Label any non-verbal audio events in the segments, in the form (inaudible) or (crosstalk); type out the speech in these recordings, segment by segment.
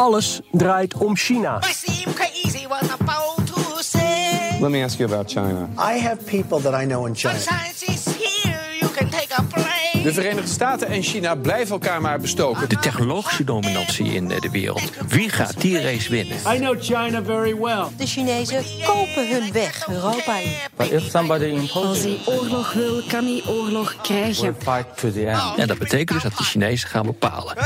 Alles draait om China. Let me ask you about China. I have people that I know in China. De Verenigde Staten en China blijven elkaar maar bestoken. De technologische dominantie in eh, de wereld. Wie gaat die race winnen? I know China very well. De Chinezen kopen hun weg Europa in. If somebody imposes Als hij oorlog wil, kan hij oorlog krijgen. fight to the end. En dat betekent dus dat de Chinezen gaan bepalen.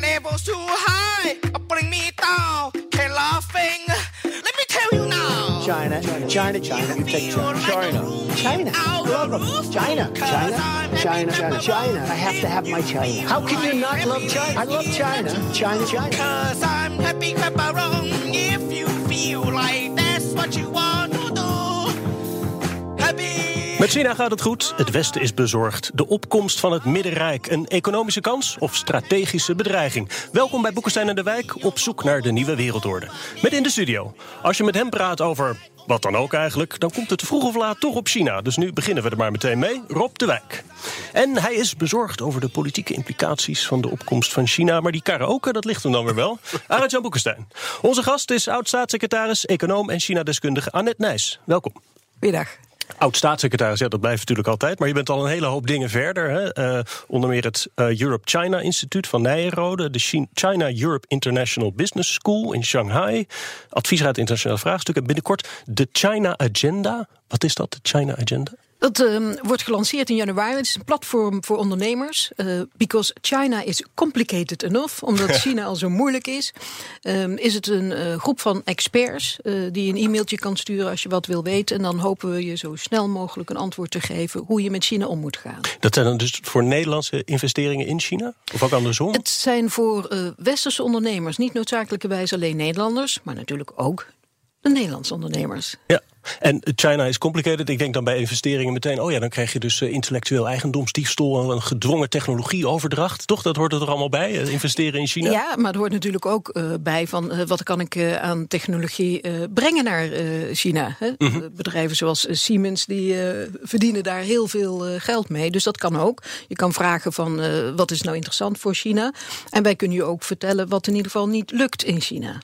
My neighbor's too high! Bring me down! Can't laughing! Let me tell you now! China, China, China. You take China. China. China. Love. China. China. China. China. China. I have to have my China. How can you not love China? I love China. China. China. Cause I'm happy, wrong. If you feel like that's what you want to do. Happy. Met China gaat het goed, het Westen is bezorgd. De opkomst van het Middenrijk, een economische kans of strategische bedreiging? Welkom bij Boekenstein en de Wijk, op zoek naar de nieuwe wereldorde. Met in de studio. Als je met hem praat over wat dan ook eigenlijk, dan komt het vroeg of laat toch op China. Dus nu beginnen we er maar meteen mee. Rob de Wijk. En hij is bezorgd over de politieke implicaties van de opkomst van China. Maar die karaoke, dat ligt hem dan weer wel. (laughs) Arend-Jan Boekenstein. Onze gast is oud-staatssecretaris, econoom en China-deskundige Annette Nijs. Welkom. Goeiedag. Oud-staatssecretaris, ja, dat blijft natuurlijk altijd. Maar je bent al een hele hoop dingen verder. Hè? Eh, onder meer het eh, Europe-China Instituut van Nijenrode. De Chi- China-Europe International Business School in Shanghai. Adviesraad Internationale Vraagstukken. Binnenkort de China Agenda. Wat is dat, de China Agenda? Dat ehm, wordt gelanceerd in januari. Het is een platform voor ondernemers. eh, because China is complicated enough. Omdat (laughs) China al zo moeilijk is. ehm, is het een eh, groep van experts. eh, die een e-mailtje kan sturen als je wat wil weten. En dan hopen we je zo snel mogelijk een antwoord te geven. hoe je met China om moet gaan. Dat zijn dan dus voor Nederlandse investeringen in China? Of ook andersom? Het zijn voor westerse ondernemers. Niet noodzakelijkerwijs alleen Nederlanders. Maar natuurlijk ook de Nederlandse ondernemers. Ja. En China is complicated. Ik denk dan bij investeringen meteen... oh ja, dan krijg je dus eh, intellectueel eigendomsdiefstal... en een gedwongen technologieoverdracht. Toch? Dat hoort er allemaal bij, eh, investeren in China? Ja, maar er hoort natuurlijk ook eh, bij van wat kan ik aan technologie brengen naar China. Hè? Mhm. Bedrijven zoals Siemens die verdienen daar heel veel geld mee. Dus dat kan ook. Je kan vragen van wat is nou interessant voor China. En wij kunnen je ook vertellen wat in ieder geval niet lukt in China.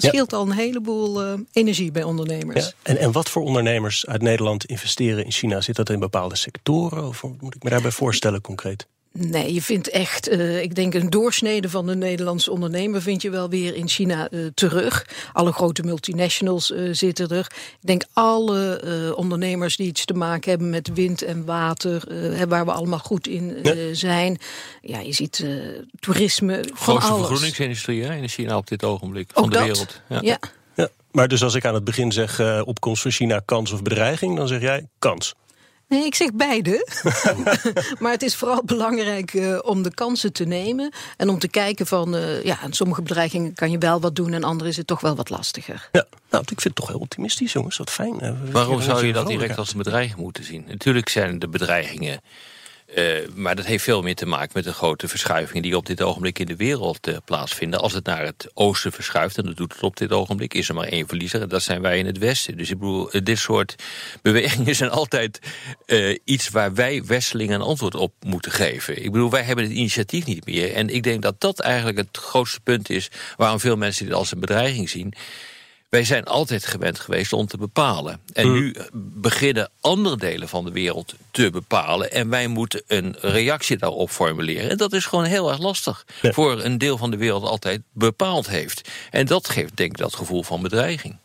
Dat scheelt al een heleboel eh, energie bij ondernemers. Ja, en, en wat voor ondernemers uit Nederland investeren in China? Zit dat in bepaalde sectoren? Of moet ik me daarbij voorstellen concreet? Nee, je vindt echt, eh, ik denk een doorsnede van de Nederlandse ondernemer vind je wel weer in China eh, terug. Alle grote multinationals eh, zitten er. Ik denk alle eh, ondernemers die iets te maken hebben met wind en water, eh, waar we allemaal goed in eh, zijn. Ja, je ziet eh, toerisme van Grootste alles. vergroeningsindustrie hè, in China op dit ogenblik. Ook van de dat. wereld. Ja. Ja. Ja, maar dus als ik aan het begin zeg eh, opkomst van China kans of bedreiging, dan zeg jij kans. Nee, ik zeg beide. (laughs) maar het is vooral belangrijk eh, om de kansen te nemen. En om te kijken van, eh, ja, aan sommige bedreigingen kan je wel wat doen. En andere is het toch wel wat lastiger. Ja, nou, ik vind het toch heel optimistisch, jongens. Wat fijn. Waarom zou je dat direct als een bedreiging moeten zien? Natuurlijk zijn de bedreigingen. Eh, maar dat heeft veel meer te maken met de grote verschuivingen die op dit ogenblik in de wereld eh, plaatsvinden. Als het naar het oosten verschuift, en dat doet het op dit ogenblik, is er maar één verliezer. En dat zijn wij in het westen. Dus ik bedoel, eh, dit soort (laughs) bewegingen zijn altijd iets waar wij Westelingen een antwoord op moeten geven. Ik bedoel, wij hebben het initiatief niet meer. En ik denk dat dat eigenlijk het grootste punt is waarom veel mensen dit als een bedreiging zien. Wij zijn altijd gewend geweest om te bepalen. En nu beginnen andere delen van de wereld te bepalen. En wij moeten een reactie daarop formuleren. En dat is gewoon heel erg lastig. Ja. Voor een deel van de wereld altijd bepaald heeft. En dat geeft denk ik dat gevoel van bedreiging.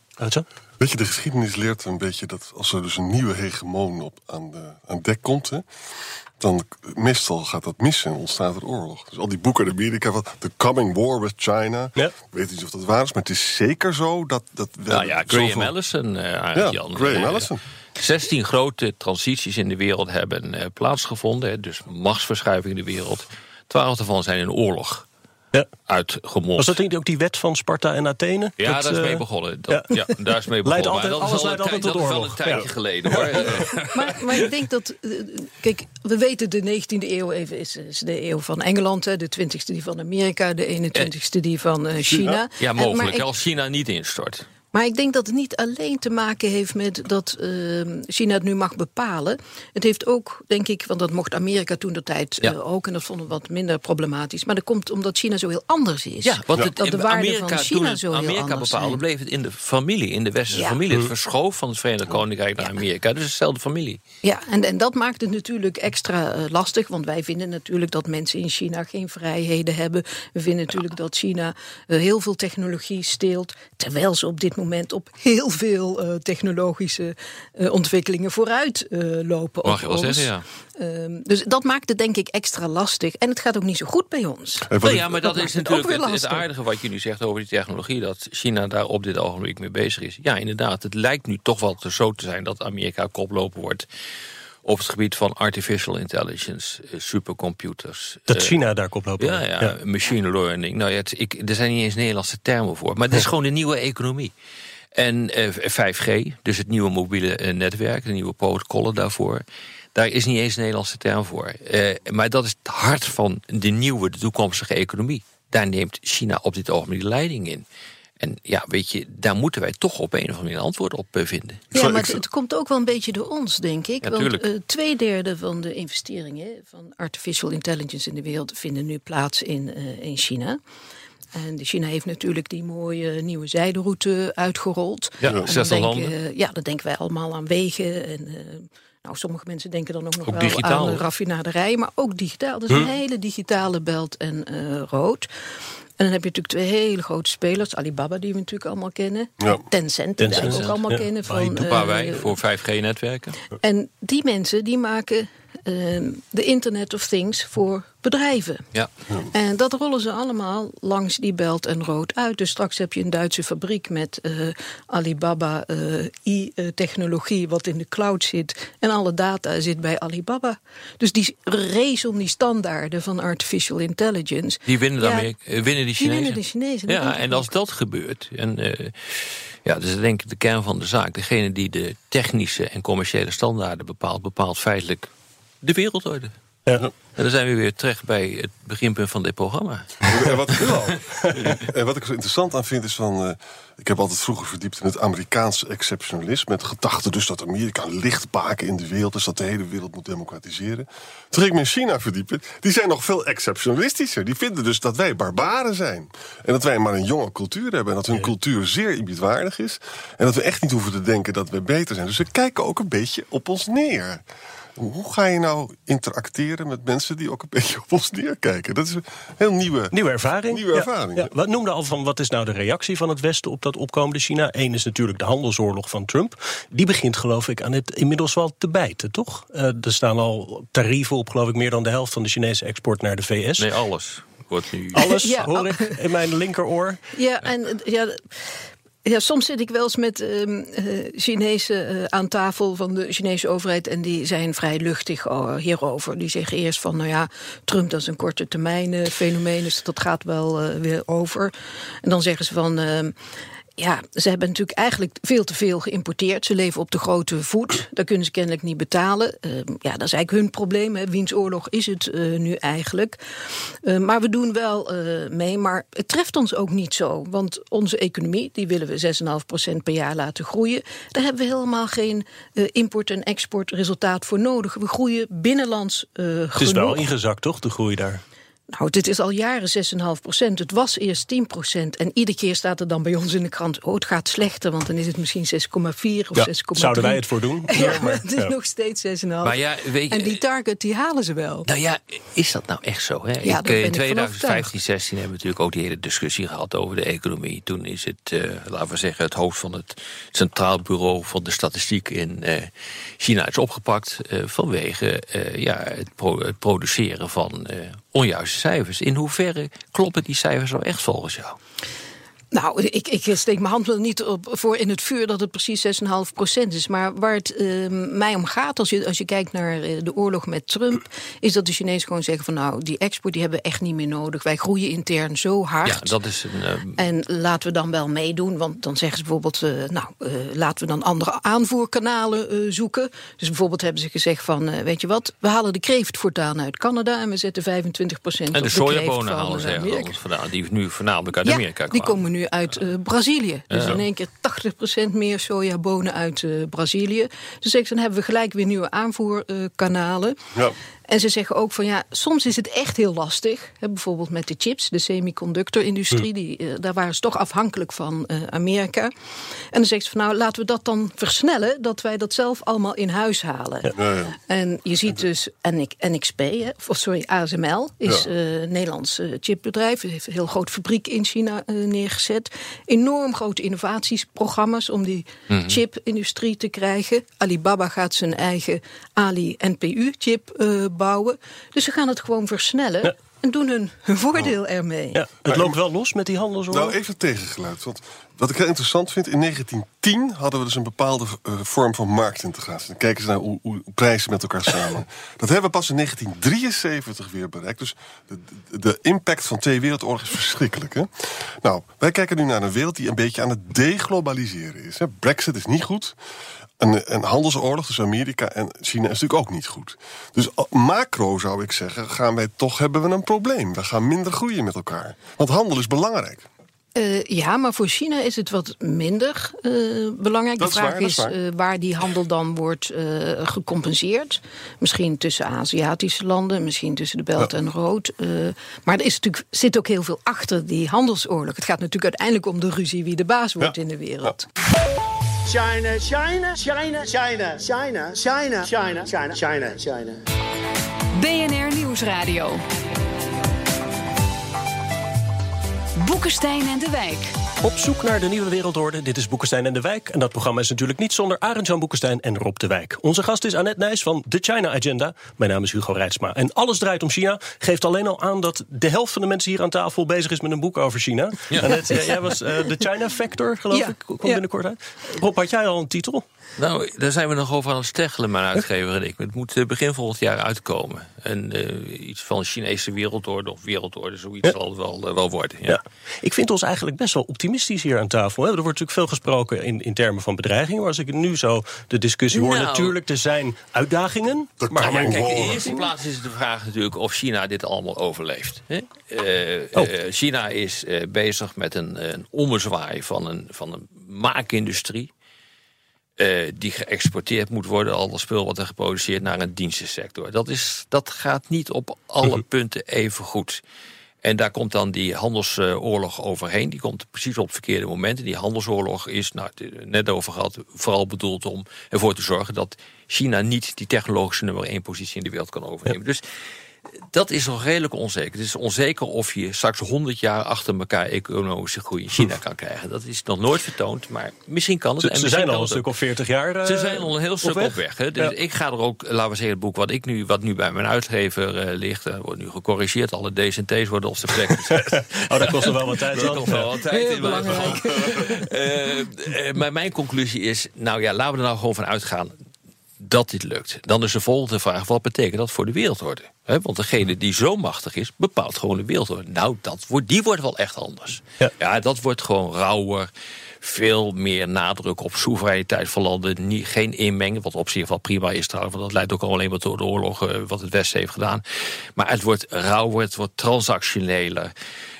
Weet je, de geschiedenis leert een beetje dat als er dus een nieuwe hegemoon op, aan, de, aan dek komt, hè, dan meestal gaat dat mis en ontstaat er oorlog. Dus al die boeken uit Amerika van The Coming War with China. Ja. Ik weet niet of dat waar is, maar het is zeker zo dat... dat we Nou ja, Graham zoveel- Allison, eh Ja, Jan. Graham Eh, Allison. 16 grote transities in de wereld hebben eh, plaatsgevonden. hè, Dus machtsverschuiving in de wereld. Twaalf daarvan zijn in oorlog Was dat niet ook die wet van Sparta en Athene? Ja, Dat, daar is mee eh, begonnen. Dat, ja. daar is mee (laughs) begonnen. Maar altijd- dat alles leidt altijd tijd- tot dat is al oorlog. een tijdje Ja. geleden hoor. (laughs) Maar, maar ik denk dat. eh, Kijk, we weten de 19e eeuw even is, is de eeuw van Engeland, hè, de 20e die van Amerika, de 21e die van eh, China. Ja, En- maar mogelijk. ik- Als China niet instort. Maar ik denk dat het niet alleen te maken heeft met dat eh, China het nu mag bepalen. Het heeft ook, denk ik, want dat mocht Amerika toen de tijd Ja. eh, ook, en dat vonden we wat minder problematisch. Maar dat komt omdat China zo heel anders is. Ja, want het, dat de waarden Amerika, van China zo heel Amerika anders bepaalde, zijn. bleef het in de familie, in de westerse Ja. familie. Het verschoof van het Verenigd Koninkrijk naar Amerika. Dus dezelfde familie. Ja, en, en dat maakt het natuurlijk extra eh, lastig. Want wij vinden natuurlijk dat mensen in China geen vrijheden hebben. We vinden natuurlijk dat China eh, heel veel technologie steelt. Terwijl ze op dit moment op heel veel eh, technologische eh, ontwikkelingen vooruit eh, lopen. Mag je wel ons. zeggen, ja. Ehm, dus dat maakt het denk ik extra lastig. En het gaat ook niet zo goed bij ons. Nou ja, maar dat, is natuurlijk het, het aardige wat je nu zegt over die technologie. Dat China daar op dit ogenblik mee bezig is. Ja, inderdaad. Het lijkt nu toch wel zo te zijn dat Amerika koploper wordt. Op het gebied van artificial intelligence, eh, supercomputers. Dat eh, China daar kop lopen. Ja, ja, machine learning. Nou ja, het, ik, er zijn niet eens Nederlandse termen voor. Maar het is gewoon de nieuwe economie. En eh, 5G, dus het nieuwe mobiele eh, netwerk, de nieuwe protocollen daarvoor. Daar is niet eens een Nederlandse term voor. Eh, maar dat is het hart van de nieuwe, de toekomstige economie. Daar neemt China op dit ogenblik de leiding in. En ja, weet je, daar moeten wij toch op een of andere manier een antwoord op eh, vinden. Ja, maar het, het komt ook wel een beetje door ons, denk ik. Ja, want tuurlijk. eh, twee derde van de investeringen van artificial intelligence in de wereld vinden nu plaats in, eh, in China. En de China heeft natuurlijk die mooie nieuwe zijderoute uitgerold. Ja, En dan 60 denken, landen. Ja, dan denken wij allemaal aan wegen. En, eh, nou, sommige mensen denken dan ook nog Ook wel digitaal, aan de raffinaderij. Maar ook digitaal. Dat is Hm. een hele digitale belt en eh, rood. En dan heb je natuurlijk twee hele grote spelers. Alibaba, die we natuurlijk allemaal kennen. Ja. Tencent, die we ook allemaal ja. kennen. Van, Huawei eh, voor 5G-netwerken. en die mensen die maken de Internet of Things voor bedrijven. Ja. En dat rollen ze allemaal langs die belt en rood uit. Dus straks heb je een Duitse fabriek met eh, Alibaba eh, i-technologie, wat in de cloud zit. En alle data zit bij Alibaba. Dus die race om die standaarden van artificial intelligence. Die winnen, de Ja, Amerika- eh, winnen die die Chinezen. winnen de Chinezen, Ja, en als dat gebeurt. En, ja, dat is denk ik de kern van de zaak. Degene die de technische en commerciële standaarden bepaalt, bepaalt feitelijk de wereldorde. Ja. En dan zijn we weer terecht bij het beginpunt van dit programma. En wat, (laughs) en wat ik er zo interessant aan vind is van... eh, ik heb altijd vroeger verdiept in het Amerikaanse exceptionalisme... met de gedachte dus dat Amerika een lichtbaken in de wereld is... dat de hele wereld moet democratiseren. Toen ging ik me in China verdiepen. Die zijn nog veel exceptionalistischer. Die vinden dus dat wij barbaren zijn. En dat wij maar een jonge cultuur hebben. En dat hun cultuur zeer eerbiedwaardig is. En dat we echt niet hoeven te denken dat we beter zijn. Dus ze kijken ook een beetje op ons neer. Hoe ga je nou interacteren met mensen die ook een beetje op ons neerkijken? Dat is een heel nieuwe, Nieuwe ervaring. Nieuwe Ja, ervaring. ja. Wat noemde al van wat is nou de reactie van het Westen op dat opkomende China? Eén is natuurlijk de handelsoorlog van Trump. Die begint geloof ik aan het inmiddels wel te bijten, toch? Eh, er staan al tarieven op geloof ik meer dan de helft van de Chinese export naar de VS. Nee, alles wordt nu. Alles Ja, hoor al- ik in mijn linkeroor. Ja, en ja, ja, soms zit ik wel eens met ehm eh, Chinezen eh, aan tafel van de Chinese overheid. En die zijn vrij luchtig oh, hierover. Die zeggen eerst van, nou ja, Trump dat is een korte termijn eh, fenomeen. Dus dat gaat wel eh, weer over. En dan zeggen ze van... ehm, ja, ze hebben natuurlijk eigenlijk veel te veel geïmporteerd. Ze leven op de grote voet. Daar kunnen ze kennelijk niet betalen. Ehm, ja, dat is eigenlijk hun probleem. Hè. Wiens oorlog is het eh, nu eigenlijk? Eh, maar we doen wel eh, mee. Maar het treft ons ook niet zo. Want onze economie, die willen we 6,5% per jaar laten groeien. Daar hebben we helemaal geen eh, import- en exportresultaat voor nodig. We groeien binnenlands Het is wel ingezakt, toch, de groei daar? Nou, dit is al jaren 6,5 procent. Het was eerst 10 procent. En iedere keer staat er dan bij ons in de krant... oh, het gaat slechter, want dan is het misschien 6,4 of 6,3. zouden wij het voor doen? (laughs) Ja, Ja, maar het is ja. nog steeds 6,5. Maar ja, weet je- en die target, die halen ze wel. Nou ja, is dat nou echt zo? Hè? Ja, ik, in van 2015, 16 hebben we natuurlijk ook die hele discussie gehad over de economie. Toen is het, eh, laten we zeggen, het hoofd van het Centraal Bureau van de Statistiek in eh, China is opgepakt eh, vanwege eh, ja, het, pro- het produceren van eh, onjuiste cijfers. In hoeverre kloppen die cijfers nou echt volgens jou? Nou, ik, ik steek mijn hand wel niet op, voor in het vuur dat het precies 6,5% is. Maar waar het uh, mij om gaat, als je, als je kijkt naar uh, de oorlog met Trump, is dat de Chinezen gewoon zeggen van nou, die export die hebben we echt niet meer nodig. Wij groeien intern zo hard. Ja, dat is een, uh... En laten we dan wel meedoen, want dan zeggen ze bijvoorbeeld, uh, nou, laten we dan andere aanvoerkanalen zoeken. Dus bijvoorbeeld hebben ze gezegd van, weet je wat, we halen de kreeft voortaan uit Canada en we zetten 25% en op de de sojabonen halen ze ergens vandaan, die nu voornamelijk uit Ja, Amerika die komen nu uit uh, Brazilië. Dus in één keer 80% meer sojabonen uit uh, Brazilië. Dus zeg, dan hebben we gelijk weer nieuwe aanvoerkanalen. Ja. En ze zeggen ook van ja, soms is het echt heel lastig. Hè, bijvoorbeeld met de chips, de semiconductorindustrie. Die, uh, daar waren ze toch afhankelijk van uh, Amerika. En dan zegt ze van nou, laten we dat dan versnellen. Dat wij dat zelf allemaal in huis halen. Ja, ja. En je ziet dus NX, NXP, hè, of sorry, ASML, is Ja. eh, een Nederlands eh, chipbedrijf. Heeft een heel groot fabriek in China eh, neergezet. Enorm grote innovatiesprogramma's om die Mhm. chipindustrie te krijgen. Alibaba gaat zijn eigen Ali-NPU-chip eh, bouwen. Dus ze gaan het gewoon versnellen. Ja. En doen hun, hun (laughs) voordeel ermee. Ja, het loopt wel los met die handelsoorlog. Nou, even tegengeluid. Want wat ik heel interessant vind, in 1910 hadden we dus een bepaalde eh, vorm van marktintegratie. Dan kijken ze naar hoe, hoe prijzen met elkaar samen. (laughs) Dat hebben we pas in 1973 weer bereikt. Dus de, de, de impact van twee wereldoorlogen is verschrikkelijk. Hè? Nou, wij kijken nu naar een wereld die een beetje aan het deglobaliseren is. Hè? Brexit is niet goed. Een, een handelsoorlog tussen Amerika en China is natuurlijk ook niet goed. Dus macro zou ik zeggen, gaan wij toch hebben we een probleem. We gaan minder groeien met elkaar. Want handel is belangrijk. Eh, ja, maar voor China is het wat minder eh, belangrijk. Dat de is vraag waar, is, is waar. eh, waar die handel dan wordt gecompenseerd. Misschien tussen Aziatische landen, misschien tussen de Belt Ja. en Rood. maar er is natuurlijk, zit ook heel veel achter die handelsoorlog. Het gaat natuurlijk uiteindelijk om de ruzie wie de baas wordt Ja. in de wereld. China, China, China, China, China, China, China, China, China. BNR Nieuwsradio. Boekenstein en de Wijk. Op zoek naar de nieuwe wereldorde. Dit is Boekenstein en de Wijk. En dat programma is natuurlijk niet zonder Arend-Jan Boekenstein en Rob de Wijk. Onze gast is Annette Nijs van The China Agenda. Mijn naam is Hugo Reitsma. En alles draait om China. Geeft alleen al aan dat de helft van de mensen hier aan tafel bezig is met een boek over China. Annette, jij- was eh, de China Factor, geloof Ja, ik. Komt ja. binnenkort uit. Rob, had jij al een titel? Nou, daar zijn we nog over aan het steggelen, mijn uitgever en ik. Het moet eh, begin volgend jaar uitkomen. En eh, iets van Chinese wereldorde of wereldorde, zoiets zal het wel, eh, wel worden. Ja. Ja. Ik vind ons eigenlijk best wel optimistisch hier aan tafel. Hè. Er wordt natuurlijk veel gesproken in, in termen van bedreigingen. Maar als ik nu zo de discussie hoor, Nou. natuurlijk, er zijn uitdagingen. Dat maar kan Ja, kijk, in de eerste plaats is de vraag natuurlijk of China dit allemaal overleeft. Hè? Eh, Oh. China is eh, bezig met een, een ommezwaai van een, van een maakindustrie. Eh, die geëxporteerd moet worden, al dat spul wat er geproduceerd, naar een dienstensector. Dat, is, dat gaat niet op alle punten even goed. En daar komt dan die handelsoorlog overheen. Die komt precies op het verkeerde moment. En die handelsoorlog is, nou, net over gehad, vooral bedoeld om ervoor te zorgen dat China niet die technologische nummer één positie in de wereld kan overnemen. Dus dat is nog redelijk onzeker. Het is onzeker of je straks 100 jaar achter elkaar economische groei in China kan krijgen. Dat is nog nooit vertoond, maar misschien kan het. Ze, en ze misschien zijn al een stuk of 40 jaar. eh, Ze zijn al een heel stuk op weg. hè. Dus Ja. ik ga er ook, laten we zeggen, het boek wat, ik nu, wat nu bij mijn uitgever eh, ligt, eh, wordt nu gecorrigeerd. Alle D's en T's worden op zijn plek gezet. (laughs) Oh, dat kost nog wel wat tijd. Dat nog wel wat tijd Heel in mijn belangrijk. geval. (laughs) Eh, eh, maar mijn conclusie is, nou ja, laten we er nou gewoon van uitgaan dat dit lukt. Dan is de volgende vraag, wat betekent dat voor de wereldorde? Want degene die zo machtig is, bepaalt gewoon de wereldorde. Nou, dat wordt, die wordt wel echt anders. Ja. Ja, dat wordt gewoon rauwer. Veel meer nadruk op soevereiniteit van landen. Niet, geen inmengen, wat op zich wel prima is trouwens. Want dat leidt ook al alleen maar door de oorlog eh, wat het Westen heeft gedaan. Maar het wordt rauwer, het wordt transactioneler.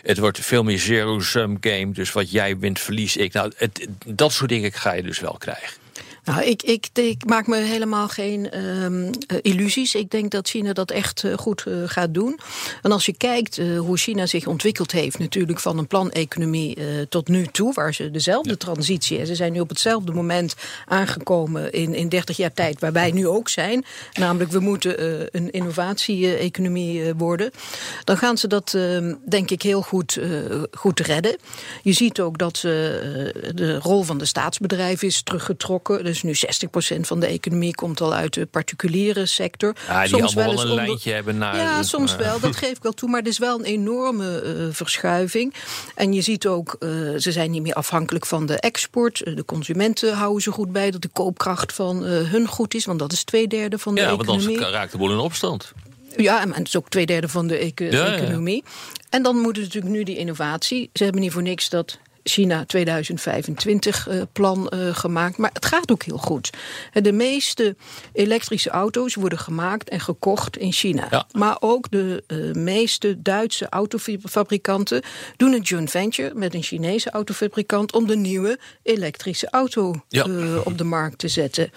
Het wordt veel meer zero-sum game. Dus wat jij wint, verlies ik. Nou, het, dat soort dingen ga je dus wel krijgen. Nou, ik, ik, ik maak me helemaal geen ehm, eh, illusies. Ik denk dat China dat echt eh, goed eh, gaat doen. En als je kijkt hoe China zich ontwikkeld heeft, natuurlijk van een planeconomie tot nu toe, waar ze dezelfde transitie, en ze zijn nu op hetzelfde moment aangekomen in, in 30 jaar tijd, waar wij nu ook zijn. Namelijk, we moeten een innovatie-economie worden. Dan gaan ze dat, ehm, denk ik, heel goed, goed redden. Je ziet ook dat de rol van de staatsbedrijven is teruggetrokken. Dus nu 60% van de economie komt al uit de particuliere sector. Ja, die Soms allemaal wel een onder- lijntje hebben naar... ja, soms wel. Dat (laughs) geef ik wel toe. Maar het is wel een enorme eh, verschuiving. En je ziet ook, eh, ze zijn niet meer afhankelijk van de export. Eh, De consumenten houden ze goed bij dat de koopkracht van hun goed is. Want dat is twee derde van de Ja, want economie. anders raakt de boel in opstand. Ja, en het is ook twee derde van de eco- Ja, ja. economie. En dan moet het natuurlijk nu die innovatie. Ze hebben niet voor niks dat China 2025-plan eh, gemaakt. Maar het gaat ook heel goed. Eh, De meeste elektrische auto's worden gemaakt en gekocht in China. Ja. Maar ook de eh, meeste Duitse autofabrikanten doen een joint venture met een Chinese autofabrikant om de nieuwe elektrische auto Ja. eh, op de markt te zetten.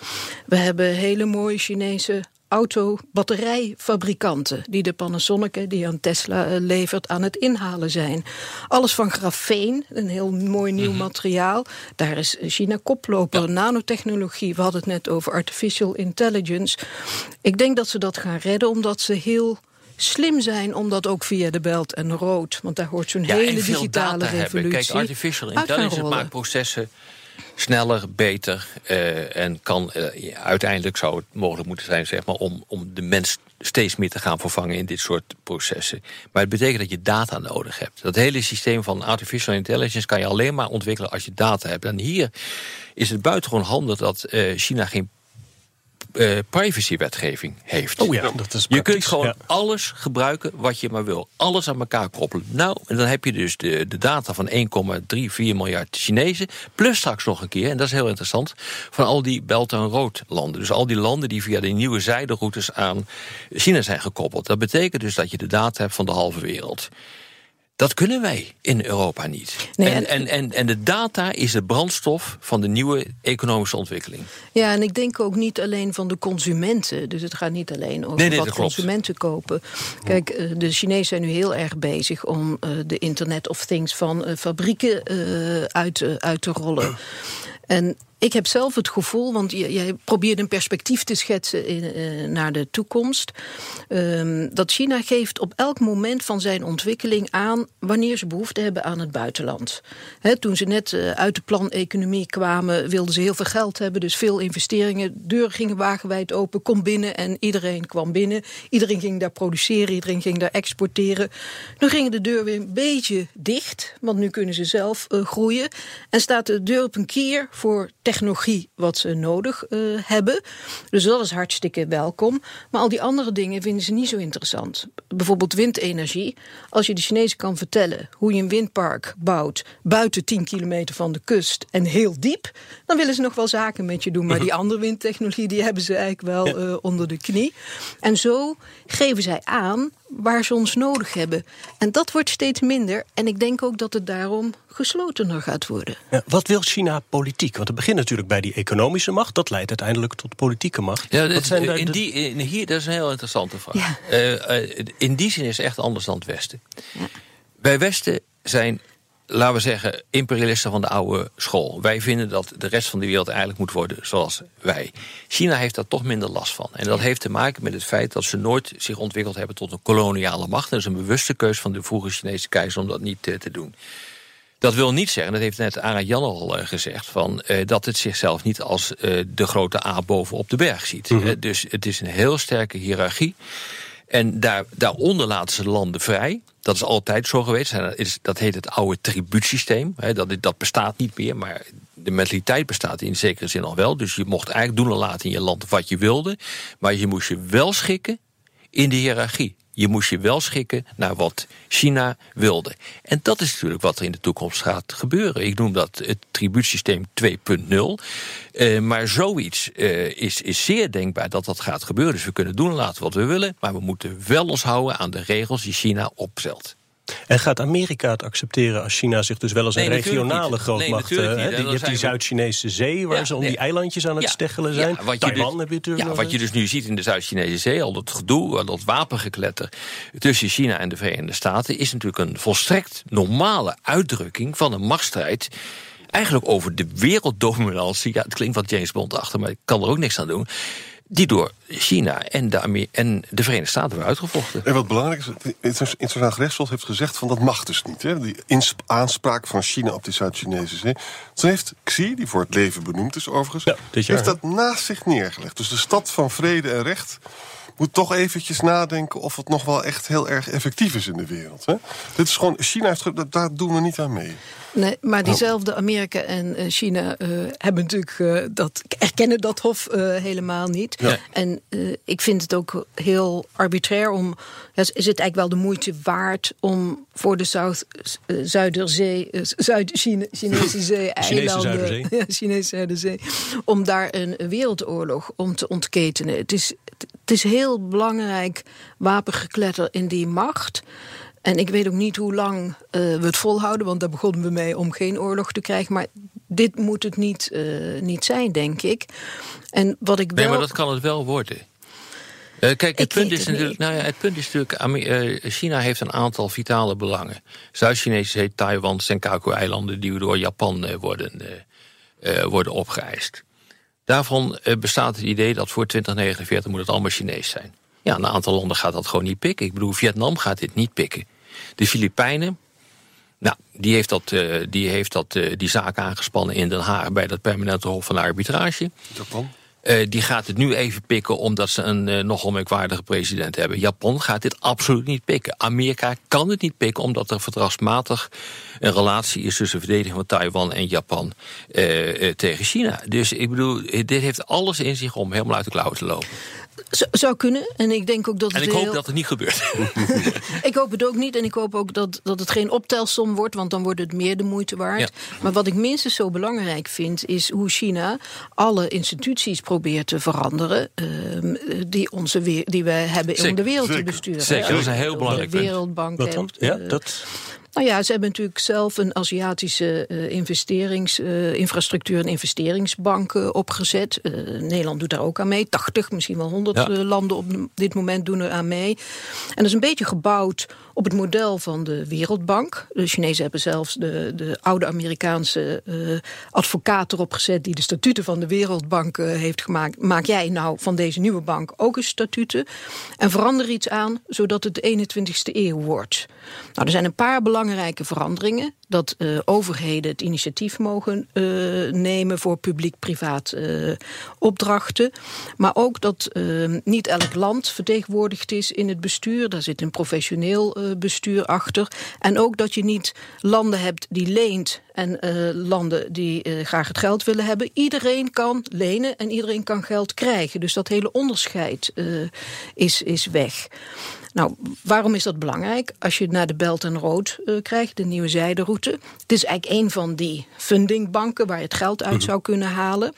We hebben hele mooie Chinese auto-batterijfabrikanten... die de Panasonic, die aan Tesla eh, levert, aan het inhalen zijn. Alles van grafeen, een heel mooi nieuw materiaal. Daar is China koploper, nanotechnologie. We hadden het net over artificial intelligence. Ik denk dat ze dat gaan redden, omdat ze heel slim zijn om dat ook via de Belt en Road... want daar hoort zo'n Ja, hele digitale data hebben. revolutie... Kijk, artificial intelligence maakt processen sneller, beter eh, en kan eh, uiteindelijk zou het mogelijk moeten zijn zeg maar, om, om de mens steeds meer te gaan vervangen in dit soort processen. Maar het betekent dat je data nodig hebt. Dat hele systeem van artificial intelligence kan je alleen maar ontwikkelen als je data hebt. En hier is het buitengewoon handig dat eh, China geen eh, privacywetgeving heeft. Oh ja, dat is Je kunt gewoon ja. alles gebruiken wat je maar wil. Alles aan elkaar koppelen. Nou, en dan heb je dus de, de data van 1,34 miljard Chinezen. Plus straks nog een keer, en dat is heel interessant, van al die Belt en Road landen. Dus al die landen die via de nieuwe zijderoutes aan China zijn gekoppeld. Dat betekent dus dat je de data hebt van de halve wereld. Dat kunnen wij in Europa niet. Nee, en, en- en, en, de data is de brandstof van de nieuwe economische ontwikkeling. Ja, en ik denk ook niet alleen van de consumenten. Dus het gaat niet alleen over Nee, nee, wat klopt. consumenten kopen. Kijk, eh, de Chinezen zijn nu heel erg bezig om eh, de Internet of Things van eh, fabrieken uit, uit te rollen. En ik heb zelf het gevoel, want jij probeert een perspectief te schetsen eh, naar de toekomst. ehm, dat China geeft op elk moment van zijn ontwikkeling aan wanneer ze behoefte hebben aan het buitenland. Toen ze net eh, uit de plan-economie kwamen, wilden ze heel veel geld hebben, dus veel investeringen. Deuren gingen wagenwijd open, kom binnen en iedereen kwam binnen. Iedereen ging daar produceren, iedereen ging daar exporteren. Nu gingen de deuren weer een beetje dicht, want nu kunnen ze zelf eh, groeien. En staat de deur op een kier voor technologie wat ze nodig eh, hebben. Dus dat is hartstikke welkom. Maar al die andere dingen vinden ze niet zo interessant. Bijvoorbeeld windenergie. Als je de Chinezen kan vertellen hoe je een windpark bouwt buiten 10 kilometer van de kust en heel diep, dan willen ze nog wel zaken met je doen. Maar die andere windtechnologie die hebben ze eigenlijk wel eh, onder de knie. En zo geven zij aan waar ze ons nodig hebben. En dat wordt steeds minder. En ik denk ook dat het daarom geslotener gaat worden. Ja, wat wil China politiek? Want het begint natuurlijk bij die economische macht. Dat leidt uiteindelijk tot politieke macht. Ja, dat, zijn daar in de- die, in, hier, dat is een heel interessante vraag. Ja. Eh, eh, in die zin is het echt anders dan het Westen. Wij Westen zijn, laten we zeggen, imperialisten van de oude school. Wij vinden dat de rest van de wereld eigenlijk moet worden zoals wij. China heeft daar toch minder last van. En dat heeft te maken met het feit dat ze nooit zich ontwikkeld hebben tot een koloniale macht. Dat is een bewuste keus van de vroege Chinese keizer om dat niet eh, te doen. Dat wil niet zeggen, dat heeft net Ara Jan al eh, gezegd, van, eh, dat het zichzelf niet als de grote A bovenop de berg ziet. Eh, dus het is een heel sterke hiërarchie. En daar, daaronder laten ze de landen vrij. Dat is altijd zo geweest. Dat, heet het oude tribuutsysteem. Dat, dat bestaat niet meer, maar de mentaliteit bestaat in zekere zin al wel. Dus je mocht eigenlijk doen en laten in je land wat je wilde. Maar je moest je wel schikken in de hiërarchie. Je moest je wel schikken naar wat China wilde. En dat is natuurlijk wat er in de toekomst gaat gebeuren. Ik noem dat het tribuutsysteem 2.0. Eh, maar zoiets eh, is, is zeer denkbaar dat dat gaat gebeuren. Dus we kunnen doen en laten wat we willen. Maar we moeten wel ons houden aan de regels die China opstelt. En gaat Amerika het accepteren als China zich dus wel als een Nee, regionale grootmacht... Nee, eh, hè, die, dan je hebt die Zuid-Chinese zee, waar Ja, ze om nee. die eilandjes aan het Ja, steggelen ja, zijn. wat je Taiwan dus- heb je natuurlijk Ja, wat je dus nu ziet in de Zuid-Chinese Zee, al dat gedoe, al dat wapengekletter tussen China en de Verenigde Staten, is natuurlijk een volstrekt normale uitdrukking van een machtsstrijd. Eigenlijk over de werelddominantie. Ja, het klinkt wat James Bond achter, maar ik kan er ook niks aan doen. Die door China en de, Amer en de Verenigde Staten worden uitgevochten. En wat belangrijk is, het internationaal gerechtshof heeft gezegd van dat mag dus niet. Hè? Die aanspraak van China op die Zuid-Chinese zee. Toen heeft Xi, die voor het leven benoemd is overigens, dit jaar, heeft dat naast zich neergelegd. Dus de stad van vrede en recht moet toch eventjes nadenken of het nog wel echt heel erg effectief is in de wereld. Hè? Dit is gewoon, China heeft, daar doen we niet aan mee. Nee, maar diezelfde Amerika en China eh, hebben natuurlijk eh, dat erkennen dat hof eh, helemaal niet. En ik vind het ook heel arbitrair om. ja, Is het eigenlijk wel de moeite waard om voor de Zuid, Zuiderzee, Zuid-Chinese (laughs) Zee, eilanden, Zuiderzee. (laughs) Chinese Zuiderzee, om daar een wereldoorlog om te ontketenen. Het is, het is heel belangrijk wapengekletter in die macht. En ik weet ook niet hoe lang eh, we het volhouden, want daar begonnen we mee om geen oorlog te krijgen. Maar dit moet het niet, eh, niet zijn, denk ik. En wat ik wel. Nee, maar dat kan het wel worden. Eh, kijk, het punt, is het natuurlijk, nou ja, het punt is natuurlijk, China heeft een aantal vitale belangen. Zuid-Chinese Zee, Taiwan, Senkaku-eilanden die door Japan worden, worden opgeëist. Daarvan bestaat het idee dat voor 2049 moet het allemaal Chinees zijn. Ja, een aantal landen gaat dat gewoon niet pikken. Ik bedoel, Vietnam gaat dit niet pikken. De Filipijnen, nou, die heeft, dat, eh, die, heeft dat, eh, die zaak aangespannen in Den Haag bij dat permanente hof van arbitrage. Japan? Eh, die gaat het nu even pikken omdat ze een nogal merkwaardige president hebben. Japan gaat dit absoluut niet pikken. Amerika kan het niet pikken omdat er verdragsmatig een relatie is tussen de verdediging van Taiwan en Japan tegen China. Dus ik bedoel, dit heeft alles in zich om helemaal uit de klauwen te lopen. Z- zou kunnen. En ik denk ook dat En het ik hoop heel- dat het niet gebeurt. (laughs) Ik hoop het ook niet. En ik hoop ook dat, dat het geen optelsom wordt, want dan wordt het meer de moeite waard. Ja. Maar wat ik minstens zo belangrijk vind, is hoe China alle instituties probeert te veranderen. ehm, die, onze weer, die we hebben om Zeker, de wereld te besturen. Zeker, dat is een heel De belangrijk punt. Wereldbank. En, Ja, eh, dat... nou ja, ze hebben natuurlijk zelf een Aziatische eh, investerings, eh, infrastructuur- en investeringsbank opgezet. Eh, Nederland doet daar ook aan mee. 80, misschien wel 100 Ja. eh, landen op dit moment doen er aan mee. En dat is een beetje gebouwd op het model van de Wereldbank. De Chinezen hebben zelfs de, de oude Amerikaanse advocaat erop gezet... die de statuten van de Wereldbank heeft gemaakt. Maak jij nou van deze nieuwe bank ook eens statuten? En verander iets aan, zodat het de 21ste eeuw wordt. Nou, er zijn een paar belangrijke veranderingen. Dat eh, overheden het initiatief mogen eh, nemen voor publiek-privaat eh, opdrachten. Maar ook dat niet elk land vertegenwoordigd is in het bestuur. Daar zit een professioneel bestuur achter. En ook dat je niet landen hebt die leent en landen die graag het geld willen hebben. Iedereen kan lenen en iedereen kan geld krijgen. Dus dat hele onderscheid is, is weg. Nou, waarom is dat belangrijk? Als je naar de Belt en Road eh, krijgt, de nieuwe zijderoute. Het is eigenlijk een van die fundingbanken waar je het geld uit zou kunnen halen.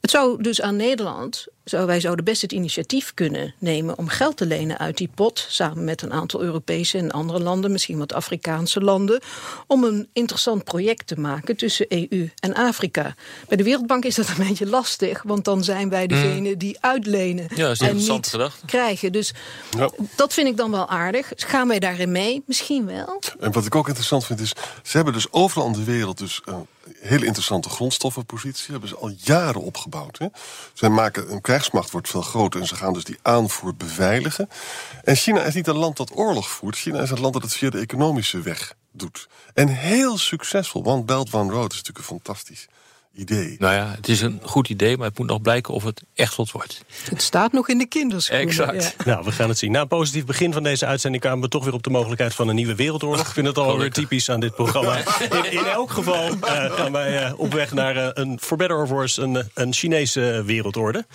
Het zou dus aan Nederland, zou, wij zouden best het initiatief kunnen nemen om geld te lenen uit die pot, samen met een aantal Europese en andere landen, misschien wat Afrikaanse landen, om een interessant project te maken tussen EU en Afrika. Bij de Wereldbank is dat een beetje lastig, want dan zijn wij degene die uitlenen Ja, dat is een en interessante niet gedachte. krijgen. Dus Ja. dat vind ik dan wel aardig. Gaan wij daarin mee? Misschien wel. En wat ik ook interessant vind is, ze hebben dus overal in de wereld dus een hele interessante grondstoffenpositie. Hebben ze al jaren opgebouwd. Hè? Zij maken, een krijgsmacht wordt veel groter en ze gaan dus die aanvoer beveiligen. En China is niet een land dat oorlog voert. China is een land dat het via de economische weg doet. En heel succesvol, want Belt One Road is natuurlijk een fantastisch idee. Nou ja, het is een goed idee, maar het moet nog blijken of het echt wat wordt. Het staat nog in de kinderschoenen. Exact. Ja. Nou, we gaan het zien. Na een positief begin van deze uitzending kwamen we toch weer op de mogelijkheid van een nieuwe wereldoorlog. Ik vind het alweer typisch aan dit programma. In, in elk geval eh, gaan wij eh, op weg naar eh, een for better or worse, een, een Chinese wereldorde.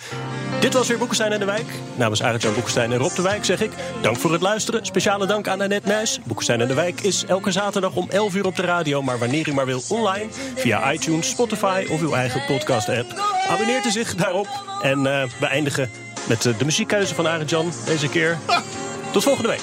Dit was weer Boekenstein en de Wijk. Namens Arend-Jan Boekenstein en Rob de Wijk zeg ik dank voor het luisteren. Speciale dank aan Annette Nijs. Boekenstein en de Wijk is elke zaterdag om 11 uur op de radio, maar wanneer u maar wil online via iTunes, Spotify of uw eigen podcast-app. Abonneert u zich daarop en eh, we eindigen met eh, de muziekkeuze van Arend-Jan deze keer. Tot volgende week.